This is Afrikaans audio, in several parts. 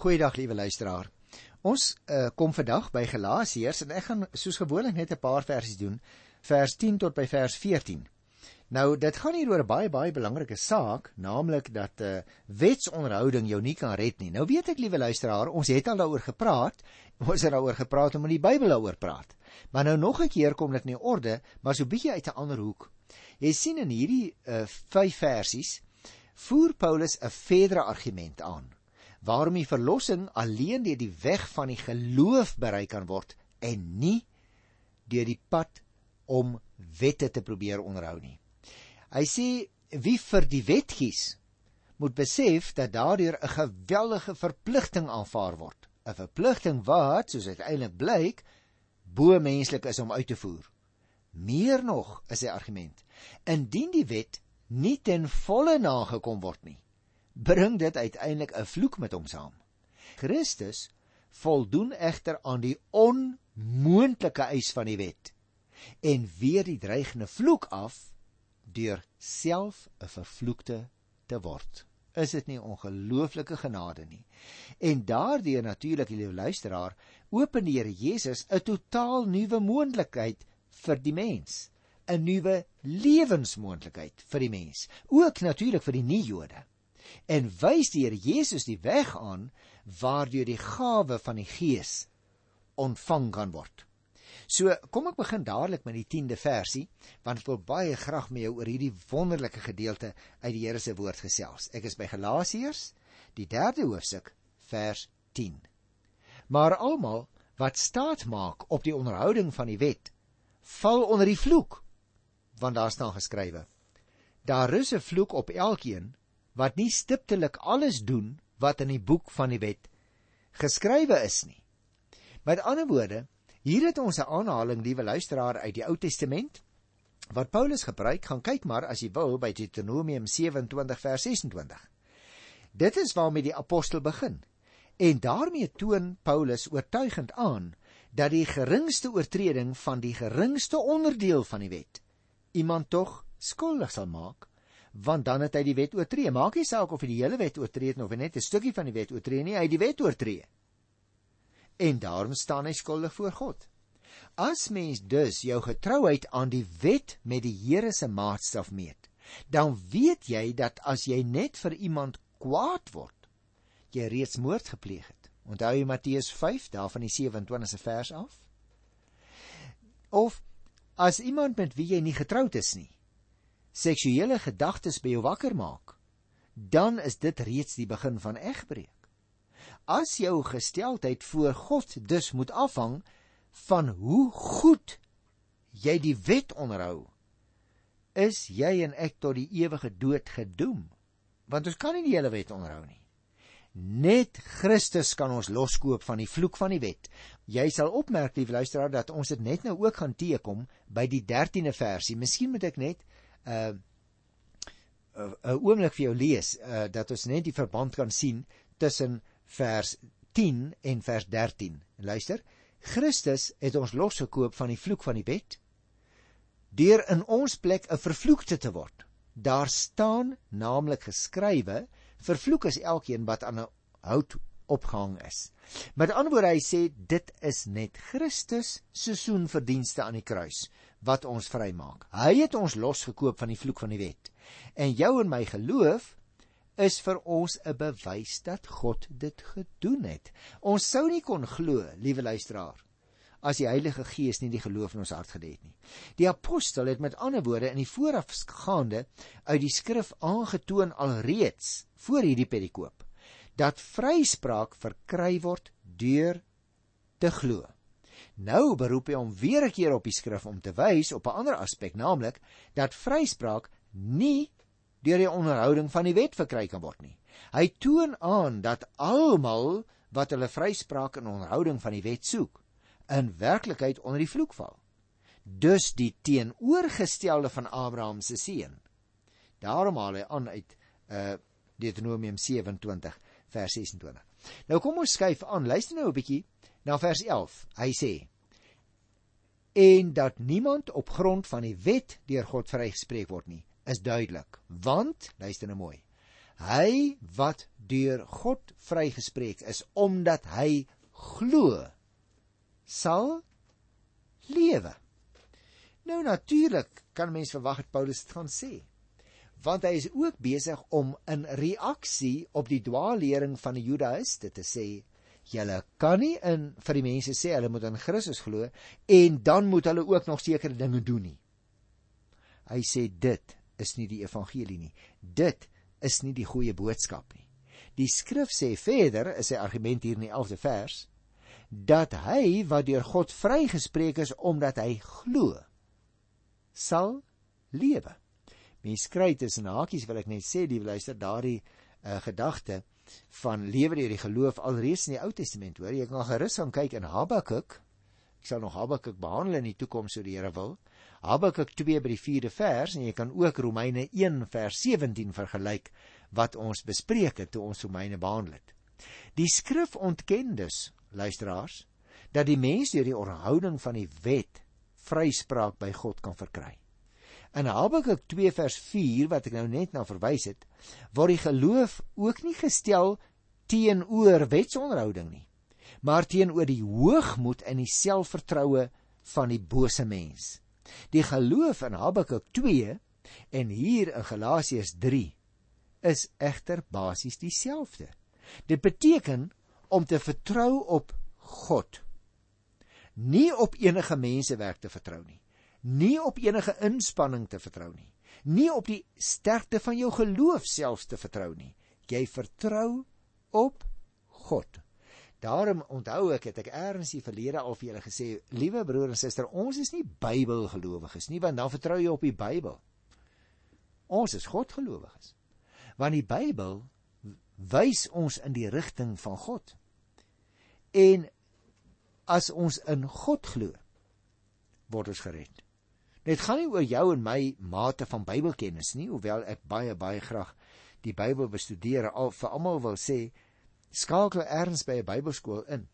Goeiedag liewe luisteraar. Ons uh, kom vandag by Galasiërs en ek gaan soos gewoonlik net 'n paar versies doen, vers 10 tot by vers 14. Nou, dit gaan hier oor 'n baie baie belangrike saak, naamlik dat 'n uh, wetsonderhouding jou nie kan red nie. Nou weet ek liewe luisteraar, ons het al daaroor gepraat. Ons het daaroor gepraat om in die Bybel daaroor praat. Maar nou nog 'n keer kom dit nie orde, maar so bietjie uit 'n ander hoek. Jy sien in hierdie uh, vyf versies voer Paulus 'n verdere argument aan waarom die verlossing alleen deur die weg van die geloof bereik kan word en nie deur die pad om wette te probeer onderhou nie. Hy sê wie vir die wet kies moet besef dat daardeur 'n geweldige verpligting aanvaar word, 'n verpligting wat soos uiteindelik blyk bo menslik is om uit te voer. Meer nog is sy argument: indien die wet nie ten volle nagekom word nie, bring dit uiteindelik 'n vloek met hom saam. Christus voldoen egter aan die onmoontlike eis van die wet en weer die dreigende vloek af deur self 'n vervloekte te word. Is dit nie ongelooflike genade nie? En daardeur natuurlik, liewe luisteraar, open die Here Jesus 'n totaal nuwe moontlikheid vir die mens, 'n nuwe lewensmoontlikheid vir die mens, ook natuurlik vir die nie-Jode en wys die Here Jesus die weg aan waardeur die gawe van die Gees ontvang kan word. So, kom ek begin dadelik met die 10de versie, want ek wil baie graag met jou oor hierdie wonderlike gedeelte uit die Here se woord gesels. Ek is by Galasiërs, die 3de hoofstuk, vers 10. Maar almal wat staat maak op die onderhouding van die wet, val onder die vloek, want daar staan geskrywe: Daar is 'n vloek op elkeen wat nie stiptelik alles doen wat in die boek van die wet geskrywe is nie. Met ander woorde, hier het ons 'n aanhaling, liewe luisteraar, uit die Ou Testament wat Paulus gebruik. Gaan kyk maar as jy wil by Deuteronomium 27 vers 26. Dit is waarmee die apostel begin. En daarmee toon Paulus oortuigend aan dat die geringste oortreding van die geringste onderdeel van die wet iemand tog skuldig sal maak want dan het hy die wet oortree. Maak nie saak of hy die hele wet oortree het of net 'n stukkie van die wet oortree nie, hy het die wet oortree. En daarom staan hy skuldig voor God. As mens dus jou getrouheid aan die wet met die Here se maatstaf meet, dan weet jy dat as jy net vir iemand kwaad word, jy reeds moord gepleeg het. Onthou jy Matteus 5 daarvan die 27ste vers af? Of as iemand met wie jy nie getroud is nie, seksuele gedagtes by jou wakker maak, dan is dit reeds die begin van egbreek. As jou gesteldheid voor God dus moet afhang van hoe goed jy die wet onderhou, is jy en ek tot die ewige dood gedoem. Want ons kan nie die hele wet onderhou nie. Net Christus kan ons loskoop van die vloek van die wet. Jy sal opmerk, lieve luisteraar, dat ons dit net nou ook gaan teekom by die 13de versie. Miskien moet ek net uh 'n oomblik vir jou lees uh dat ons net die verband kan sien tussen vers 10 en vers 13. Luister, Christus het ons losgekoop van die vloek van die wet deur in ons plek 'n vervloekte te word. Daar staan naamlik geskrywe: Vervloek is elkeen wat aan 'n hout opgehang is. Met ander woorde hy sê dit is net Christus se soenverdienste aan die kruis wat ons vrymaak. Hy het ons losgekoop van die vloek van die wet. En jou en my geloof is vir ons 'n bewys dat God dit gedoen het. Ons sou nie kon glo, liewe luisteraar, as die Heilige Gees nie die geloof in ons hart gedê het nie. Die apostel het met ander woorde in die voorafgaande uit die skrif aangetoon alreeds voor hierdie perikoop dat vryspraak verkry word deur te glo. Nou beroep hy hom weer 'n keer op die skrif om te wys op 'n ander aspek, naamlik dat vryspraak nie deur die onderhouding van die wet verkry kan word nie. Hy toon aan dat almal wat hulle vryspraak in onderhouding van die wet soek, in werklikheid onder die vloek val. Dus die teenoorgestelde van Abraham se seun. Daarom haal hy aan uit uh Deuteronomium 27 vers 26. Nou kom ons skuif aan. Luister nou 'n bietjie na vers 11. Hy sê: En dat niemand op grond van die wet deur God vrygespreek word nie, is duidelik. Want, luister nou mooi. Hy wat deur God vrygespreek is omdat hy glo, sal lewe. Nou natuurlik kan mens verwag dat Paulus dit gaan sê. Want hy is ook besig om in reaksie op die dwaallering van die Judaïste te sê Julle kan nie in vir die mense sê hulle moet in Christus glo en dan moet hulle ook nog sekere dinge doen nie. Hy sê dit is nie die evangelie nie. Dit is nie die goeie boodskap nie. Die skrif sê verder, is sy argument hier in die 11de vers, dat hy wat deur God vrygespreek is omdat hy glo, sal lewe. Mens kry tussen hakies wil ek net sê, die luister daardie uh, gedagte van lewe deur die geloof alreeds in die Ou Testament, hoor jy kan gerus gaan kyk in Habakuk. Ek sal nog Habakuk behandel in die toekoms so die Here wil. Habakuk 2 by die 4de vers en jy kan ook Romeine 1 vers 17 vergelyk wat ons bespreek het toe ons Romeine behandel het. Die skrif ontken dus, luisteraars, dat die mens deur die onderhouding van die wet vryspraak by God kan verkry. In Habakuk 2 vers 4 wat ek nou net na verwys het, word die geloof ook nie gestel teenoor wetsonderhouding nie, maar teenoor die hoogmoed en die selfvertroue van die bose mens. Die geloof in Habakuk 2 en hier in Galasiërs 3 is egter basies dieselfde. Dit beteken om te vertrou op God, nie op enige mense werk te vertrou nie nie op enige inspanning te vertrou nie, nie op die sterkte van jou geloof selfs te vertrou nie. Jy vertrou op God. Daarom onthou ek het ek eers die verlede al vir julle gesê, liewe broer en suster, ons is nie Bybelgelowiges nie, want dan vertrou jy op die Bybel. Ons is Godgelowiges. Want die Bybel wys ons in die rigting van God. En as ons in God glo, word ons gered. Dit gaan nie oor jou en my mate van Bybelkennis nie, hoewel ek baie baie graag die Bybel bestudeer. Al vir almal wil sê skakel erns by 'n Bybelskool in.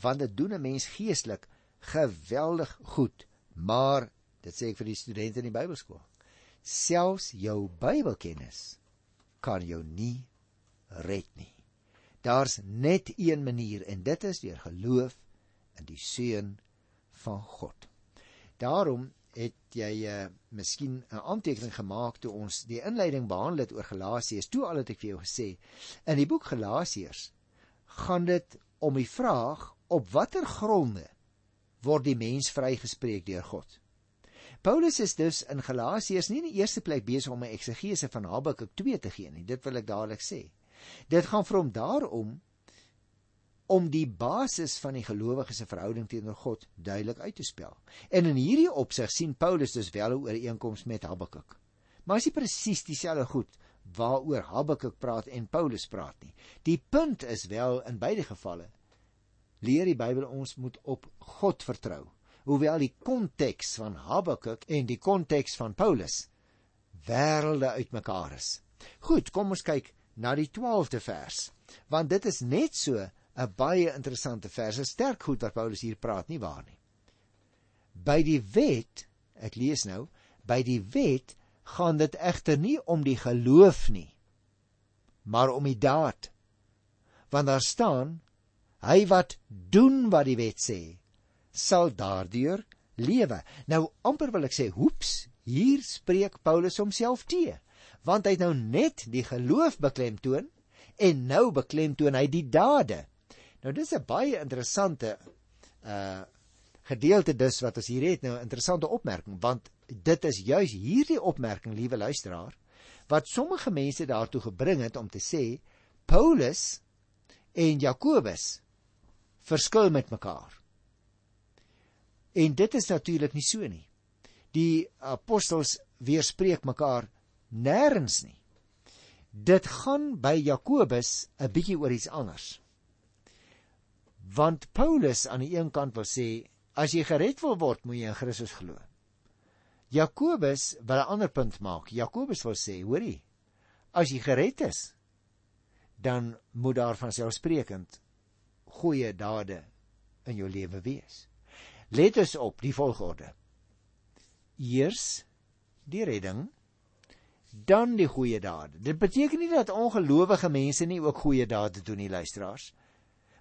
Want dit doen 'n mens geestelik geweldig goed. Maar dit sê ek vir die studente in die Bybelskool. Selfs jou Bybelkennis kan jou nie red nie. Daar's net een manier en dit is deur geloof in die seun van God. Daarom het jy uh, miskien 'n aantekening gemaak toe ons die inleiding behandel het oor Galasiërs. Toe al het ek vir jou gesê, in die boek Galasiërs gaan dit om die vraag op watter gronde word die mens vrygespreek deur God. Paulus is dus in Galasiërs nie in die eerste plek besig om 'n eksegese van Habakuk 2 te gee nie. Dit wil ek dadelik sê. Dit gaan vir hom daarom om die basis van die gelowiges se verhouding teenoor God duidelik uit te spel. En in hierdie opsig sien Paulus dus wel 'n ooreenkoms met Habakuk. Maar is nie presies dieselfde goed waaroor Habakuk praat en Paulus praat nie. Die punt is wel in beide gevalle leer die Bybel ons moet op God vertrou. Hoewel die konteks van Habakuk en die konteks van Paulus wêrelde uitmekaar is. Goed, kom ons kyk na die 12de vers. Want dit is net so 'n baie interessante vers. Dit sterk goed wat Paulus hier praat, nie waar nie? By die wet, ek lees nou, by die wet gaan dit egter nie om die geloof nie, maar om die daad. Want daar staan: Hy wat doen wat die wet sê, sal daardeur lewe. Nou amper wil ek sê, hoeps, hier spreek Paulus homself te, want hy het nou net die geloof beklemtoon en nou beklemtoon hy die dade. Nou dis 'n baie interessante uh gedeelte dus wat ons hier het nou 'n interessante opmerking want dit is juis hierdie opmerking liewe luisteraar wat sommige mense daartoe gebring het om te sê Paulus en Jakobus verskil met mekaar. En dit is natuurlik nie so nie. Die apostels weerspreek mekaar nêrens nie. Dit gaan by Jakobus 'n bietjie oor iets anders. Want Paulus aan die een kant wil sê as jy gered wil word, moet jy in Christus glo. Jakobus wil 'n ander punt maak. Jakobus wil sê, hoorie, as jy gered is, dan moet daar van selfsprekend goeie dade in jou lewe wees. Let dus op die volgorde. Eers die redding, dan die goeie dade. Dit beteken nie dat ongelowige mense nie ook goeie dade doen nie, luisteraars.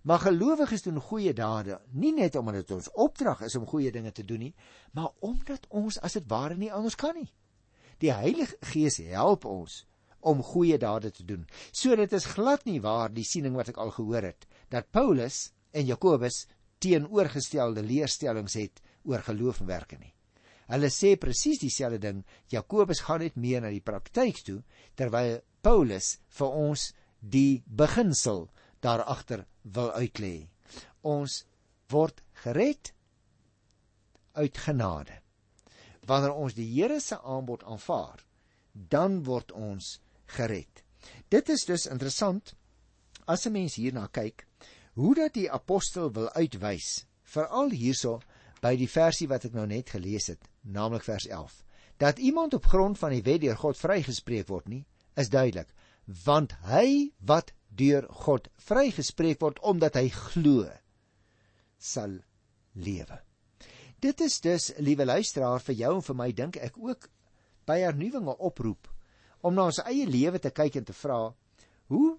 Maar gelowiges doen goeie dade nie net omdat dit ons opdrag is om goeie dinge te doen nie, maar omdat ons as dit ware nie anders kan nie. Die Heilige Gees help ons om goeie dade te doen. So dit is glad nie waar die siening wat ek al gehoor het dat Paulus en Jakobus teenoorgestelde leerstellings het oor geloof en werke nie. Hulle sê presies dieselfde ding. Jakobus gaan net meer na die praktyk toe terwyl Paulus vir ons die beginsel daar agter wil uitlê. Ons word gered uit genade. Wanneer ons die Here se aanbod aanvaar, dan word ons gered. Dit is dus interessant as 'n mens hierna kyk hoe dat die apostel wil uitwys veral hierso by die versie wat ek nou net gelees het, naamlik vers 11. Dat iemand op grond van die wet deur God vrygespreek word nie, is duidelik, want hy wat deur God vrygespreek word omdat hy glo, sal lewe. Dit is dus, liewe luisteraar, vir jou en vir my dink ek ook by hernuwinge oproep om na ons eie lewe te kyk en te vra hoe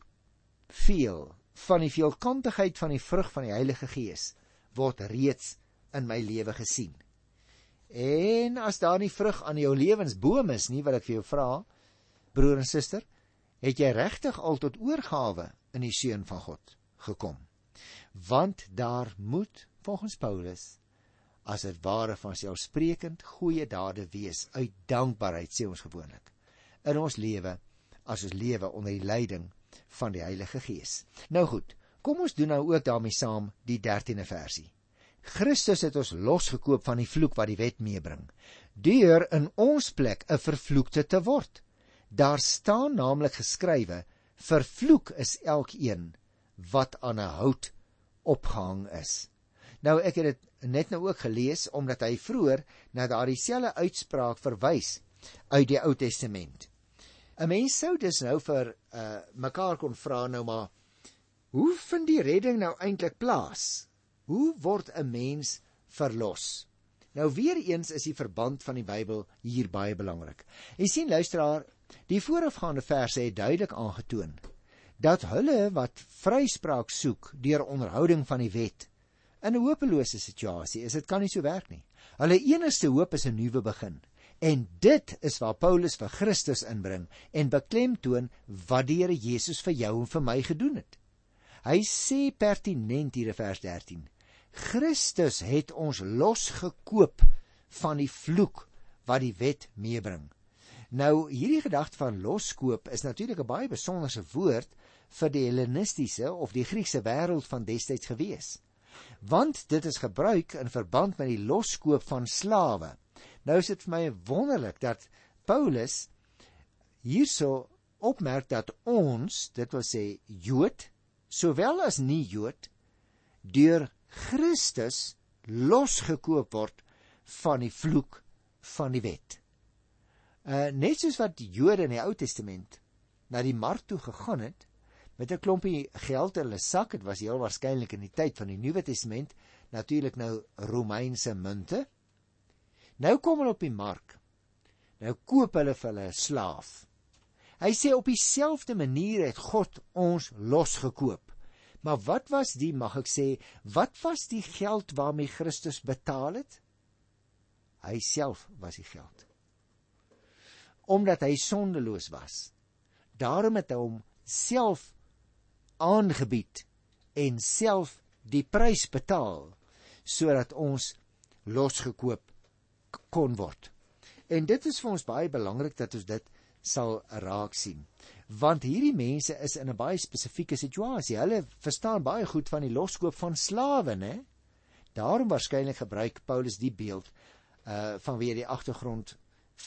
veel van die veelkantigheid van die vrug van die Heilige Gees word reeds in my lewe gesien. En as daar nie vrug aan jou lewensboom is nie, wil ek vir jou vra, broer en suster, het jy regtig al tot oorgawe in die seun van God gekom? Want daar moet volgens Paulus as dit ware van selfsprekend goeie dade wees uit dankbaarheid sê ons gewoonlik in ons lewe as ons lewe onder die leiding van die Heilige Gees. Nou goed, kom ons doen nou ook daarmee saam die 13de versie. Christus het ons losgekoop van die vloek wat die wet meebring, deur in ons plek 'n vervloekte te word. Daar staan naamlik geskrywe: Vervloek is elkeen wat aan 'n hout opgehang is. Nou ek het dit net nou ook gelees omdat hy vroeër na daardie selfde uitspraak verwys uit die Ou Testament. 'n Mens sou dus nou vir uh mekaar kon vra nou maar hoe vind die redding nou eintlik plaas? Hoe word 'n mens verlos? Nou weer eens is die verband van die Bybel hier baie belangrik. Jy sien luisteraar, die voorafgaande verse het duidelik aangetoon dat hulle wat vryspraak soek deur onderhouding van die wet in 'n hopelose situasie is. Dit kan nie so werk nie. Hulle enigste hoop is 'n nuwe begin. En dit is waar Paulus vir Christus inbring en beklemtoon wat die Here Jesus vir jou en vir my gedoen het. Hy sê pertinent hier in vers 13: Christus het ons losgekoop van die vloek wat die wet meebring. Nou hierdie gedagte van loskoop is natuurlik 'n baie besonderse woord vir die Hellenistiese of die Griekse wêreld van destyds gewees. Want dit is gebruik in verband met die loskoop van slawe Nou is dit vir my wonderlik dat Paulus hierso opmerk dat ons, dit wil sê Jood, sowel as nie Jood, deur Christus losgekoop word van die vloek van die wet. Uh net soos wat die Jode in die Ou Testament na die mark toe gegaan het met 'n klompie geld in hulle sak, dit was heel waarskynlik in die tyd van die Nuwe Testament natuurlik nou Romeinse munte. Nou kom hulle op die mark. Nou koop hulle vir hulle 'n slaaf. Hy sê op dieselfde manier het God ons losgekoop. Maar wat was die, mag ek sê, wat was die geld waarmee Christus betaal het? Hy self was die geld. Omdat hy sondeloos was. Daarom het hy hom self aangebied en self die prys betaal sodat ons losgekoop kon word. En dit is vir ons baie belangrik dat ons dit sal raak sien. Want hierdie mense is in 'n baie spesifieke situasie. Hulle verstaan baie goed van die loskoop van slawe, né? Daarom waarskynlik gebruik Paulus die beeld uh vanweë die agtergrond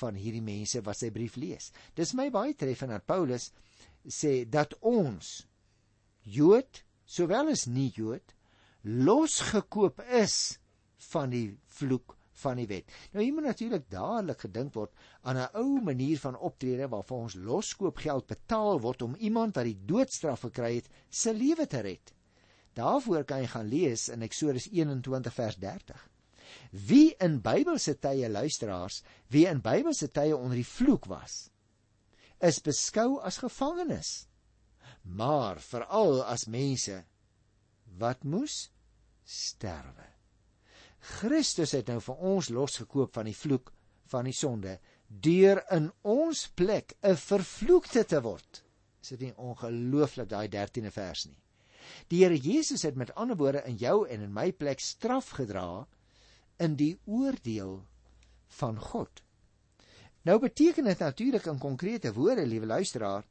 van hierdie mense wat sy brief lees. Dis my baie treffend dat Paulus sê dat ons Jood sowel as nie Jood losgekoop is van die vloek van die wet. Nou hier moet natuurlik dadelik gedink word aan 'n ou manier van optrede waarvan ons loskoopgeld betaal word om iemand wat die doodstraf gekry het, se lewe te red. Daarvoor kan jy gaan lees in Eksodus 21 vers 30. Wie in Bybelse tye luisteraars, wie in Bybelse tye onder die vloek was, is beskou as gevangenes, maar veral as mense wat moes sterwe. Christus het nou vir ons losgekoop van die vloek van die sonde deur in ons plek 'n vervloekte te word. Is dit nie ongelooflik daai 13de vers nie? Die Here Jesus het met ander woorde in jou en in my plek straf gedra in die oordeel van God. Nou beteken dit natuurlik in konkrete woorde, liewe luisteraar,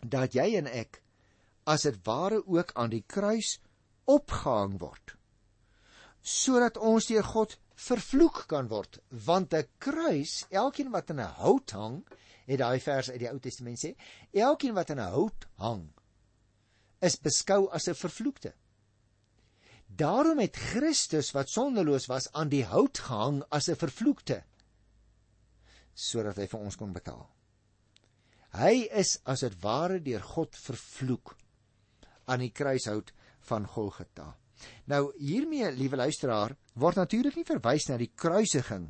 dat jy en ek as dit ware ook aan die kruis opgehang word sodat ons deur God vervloek kan word want 'n kruis elkeen wat in 'n hout hang het daai vers uit die Ou Testament sê elkeen wat in 'n hout hang is beskou as 'n vervloekte daarom het Christus wat sondeloos was aan die hout gehang as 'n vervloekte sodat hy vir ons kon betaal hy is as dit ware deur God vervloek aan die kruishout van Golgotha Nou hiermee, liewe luisteraar, word natuurlik nie verwys na die kruisiging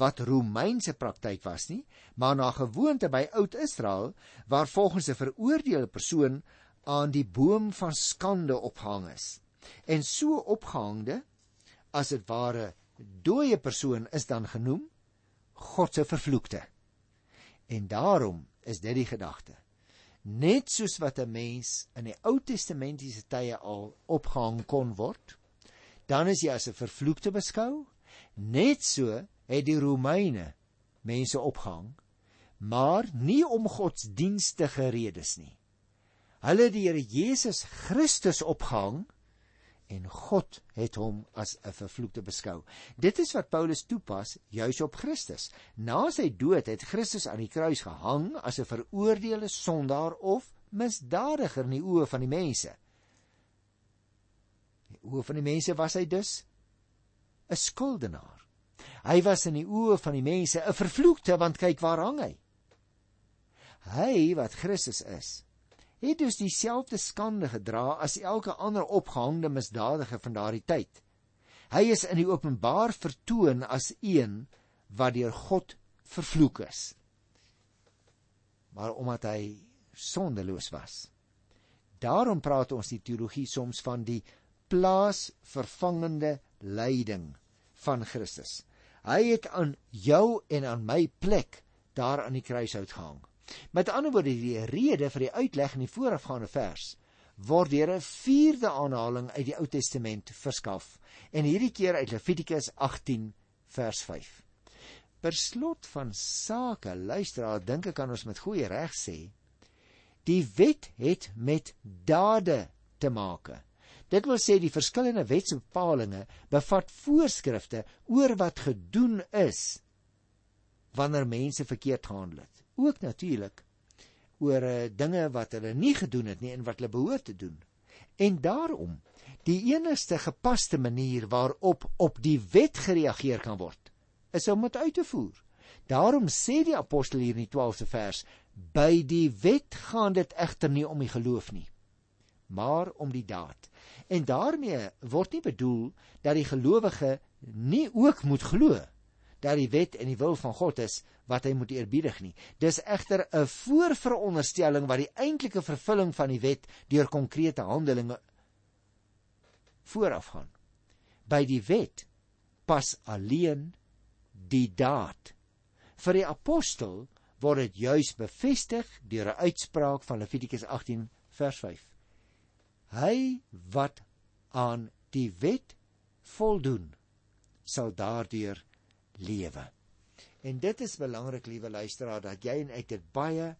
wat Romeinse praktyk was nie, maar na gewoonte by Oud-Israel waar volgens 'n veroordeelde persoon aan die boom van skande ophang is. En so opgehangde, as dit ware dooie persoon is dan genoem God se vervloekte. En daarom is dit die gedagte net soos wat 'n mens in die Ou Testamentiese tye al opgehang kon word, dan is jy as 'n vervloekte beskou. Net so het die Romeine mense opgehang, maar nie om godsdienstige redes nie. Hulle het die Here Jesus Christus opgehang en God het hom as 'n vervloekte beskou. Dit is wat Paulus toepas juis op Christus. Na sy dood het Christus aan die kruis gehang as 'n veroordeelde sondaar of misdadiger in die oë van die mense. In die oë van die mense was hy dus 'n skuldenaar. Hy was in die oë van die mense 'n vervloekte want kyk waar hang hy. Hy wat Christus is, het dus dieselfde skande gedra as elke ander opgehangde misdadiger van daardie tyd. Hy is in die openbaar vertoon as een wat deur God vervloek is. Maar omdat hy sondeloos was. Daarom praat ons die teologie soms van die plaasvervangende lyding van Christus. Hy het aan jou en aan my plek daar aan die kruishout gehang. Met ander woorde die rede vir die uitleg in die voorafgaande vers word deur 'n vierde aanhaling uit die Ou Testament verskaf en hierdie keer uit Levitikus 18 vers 5. Per slot van sake, luisteraar, dink ek kan ons met goeie reg sê, die wet het met dade te maak. Dit wil sê die verskillende wetsbepalinge bevat voorskrifte oor wat gedoen is wanneer mense verkeerd gehandel het ook natuurlik oor uh, dinge wat hulle nie gedoen het nie en wat hulle behoort te doen. En daarom die enigste gepaste manier waarop op die wet gereageer kan word, is om dit uit te voer. Daarom sê die apostel hier in die 12de vers: By die wet gaan dit egter nie om die geloof nie, maar om die daad. En daarmee word nie bedoel dat die gelowige nie ook moet glo dat die wet en die wil van God is wat hy moet eerbiedig nie. Dis egter 'n voorveronderstelling wat die eintlike vervulling van die wet deur konkrete handelinge voorafgaan. By die wet pas alleen die daad. Vir die apostel word dit juis bevestig deur 'n uitspraak van Levitikus 18 vers 5. Hy wat aan die wet voldoen sal daardeur lewe. En dit is belangrik, liewe luisteraar, dat jy en ek dit baie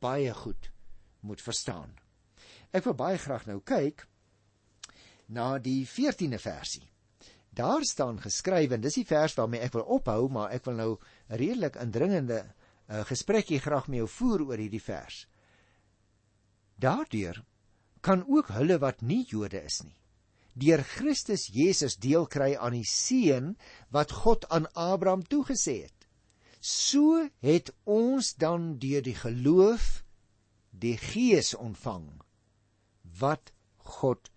baie goed moet verstaan. Ek wil baie graag nou kyk na die 14de versie. Daar staan geskryf en dis die vers waarmee ek wil ophou, maar ek wil nou redelik indringende uh, gesprekkie graag met jou voer oor hierdie vers. Daardeur kan ook hulle wat nie Jode is nie deur Christus Jesus deel kry aan die seën wat God aan Abraham toegesê het. So het ons dan deur die geloof die Gees ontvang wat God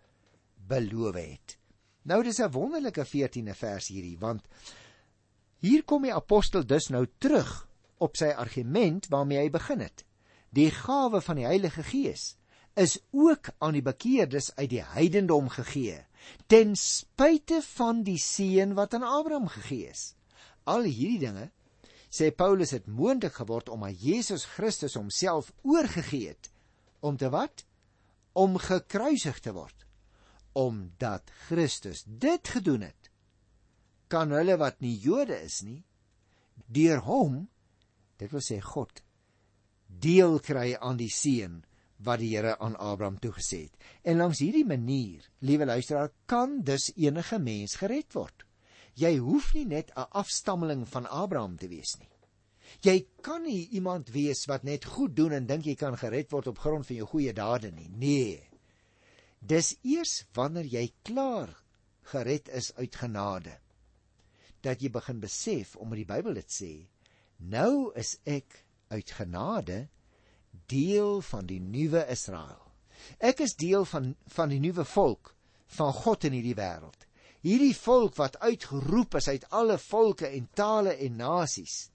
beloof het. Nou dis 'n wonderlike 14de vers hierdie want hier kom die apostel dus nou terug op sy argument waarmee hy begin het. Die gawe van die Heilige Gees is ook aan die bekeerdes uit die heidendom gegee, ten spyte van die seën wat aan Abraham gegee is. Al hierdie dinge sê Paulus het moontlik geword omdat Jesus Christus homself oorgegee het om te wat? Om gekruisig te word. Omdat Christus dit gedoen het, kan hulle wat nie Jode is nie deur hom dit wil sê God deel kry aan die seën wat die Here aan Abraham toegesê het. En langs hierdie manier, liewe luisteraar, kan dus enige mens gered word. Jy hoef nie net 'n afstammeling van Abraham te wees nie. Jy kan nie iemand wees wat net goed doen en dink jy kan gered word op grond van jou goeie dade nie. Nee. Dis eers wanneer jy klaar gered is uit genade dat jy begin besef omdat die Bybel dit sê, nou is ek uit genade deel van die nuwe Israel. Ek is deel van van die nuwe volk van God in hierdie wêreld. Hierdie volk wat uitgeroep is uit alle volke en tale en nasies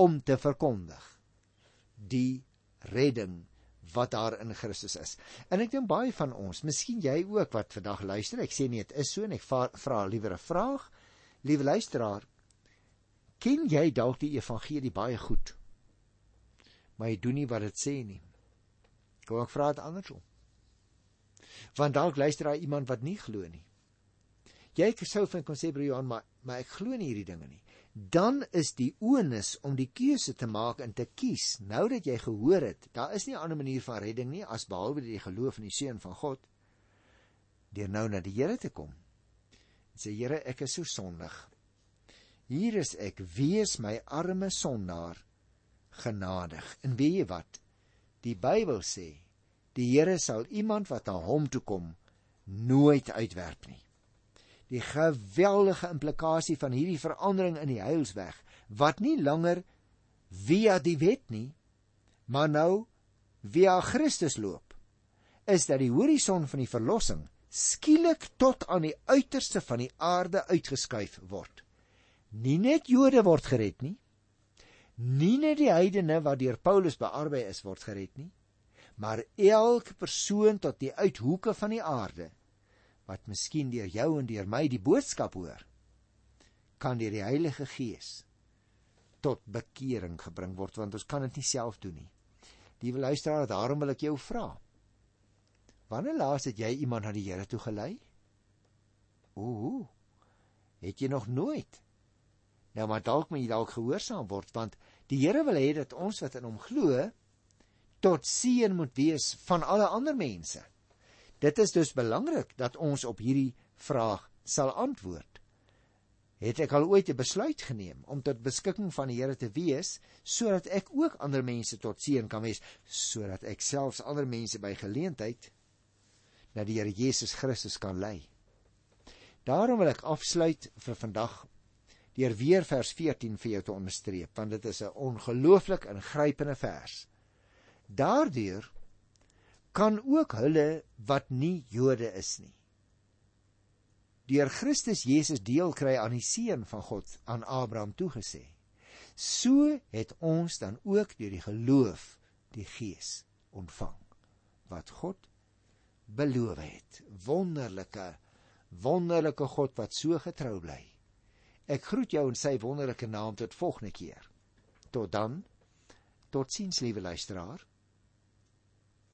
om te verkondig die redding wat daar in Christus is. En ek dink baie van ons, miskien jy ook wat vandag luister, ek sê nie dit is so en ek vra liewer 'n vraag. Liewe luisteraar, ken jy dalk die evangelie baie goed? Maar jy doen nie wat dit sê nie. Kom ek vra dit andersom. Want dalk luister daar iemand wat nie glo nie. Jy sou van kon sê broer Johan, maar maar ek glo nie hierdie dinge nie. Dan is die onus om die keuse te maak en te kies. Nou dat jy gehoor het, daar is nie 'n ander manier van redding nie as behalwe die geloof in die seun van God deur nou na die Here te kom sê Here, ek is so sondig. Hier is ek, wees my arme sondaar genadig. En weet jy wat? Die Bybel sê, die Here sal iemand wat na hom toe kom nooit uitwerp nie. Die geweldige implikasie van hierdie verandering in die heilsweg wat nie langer via die wet nie, maar nou via Christus loop, is dat die horison van die verlossing skielik tot aan die uiterste van die aarde uitgeskuif word. Nie net Jode word gered nie. Nie net die heidene wat deur Paulus bearbei is word gered nie, maar elke persoon tot die uithoeke van die aarde wat miskien deur jou en deur my die boodskap hoor, kan deur die Heilige Gees tot bekering gebring word want ons kan dit nie self doen nie. Liewe luisteraar, daarom wil ek jou vra. Wanneer laas het jy iemand na die Here toe gelei? Ooh. Het jy nog nooit? Nou maar dalk moet jy dalk gehoorsaam word want die Here wil hê dat ons wat in hom glo tot seën moet wees van alle ander mense. Dit is dus belangrik dat ons op hierdie vraag sal antwoord. Het ek al ooit 'n besluit geneem om tot beskikking van die Here te wees sodat ek ook ander mense tot seën kan wees, sodat ek selfs ander mense by geleentheid na die Here Jesus Christus kan lei. Daarom wil ek afsluit vir vandag deur weer vers 14 vir jou te onderstreep want dit is 'n ongelooflik ingrypende vers. Daardeur kan ook hulle wat nie Jode is nie deur Christus Jesus deel kry aan die seën van God aan Abraham toegesê. So het ons dan ook deur die geloof die Gees ontvang wat God beloof het. Wonderlike wonderlike God wat so getrou bly. Ek groet jou in sy wonderlike naam tot volgende keer. Tot dan. Totsiens liewe luisteraar.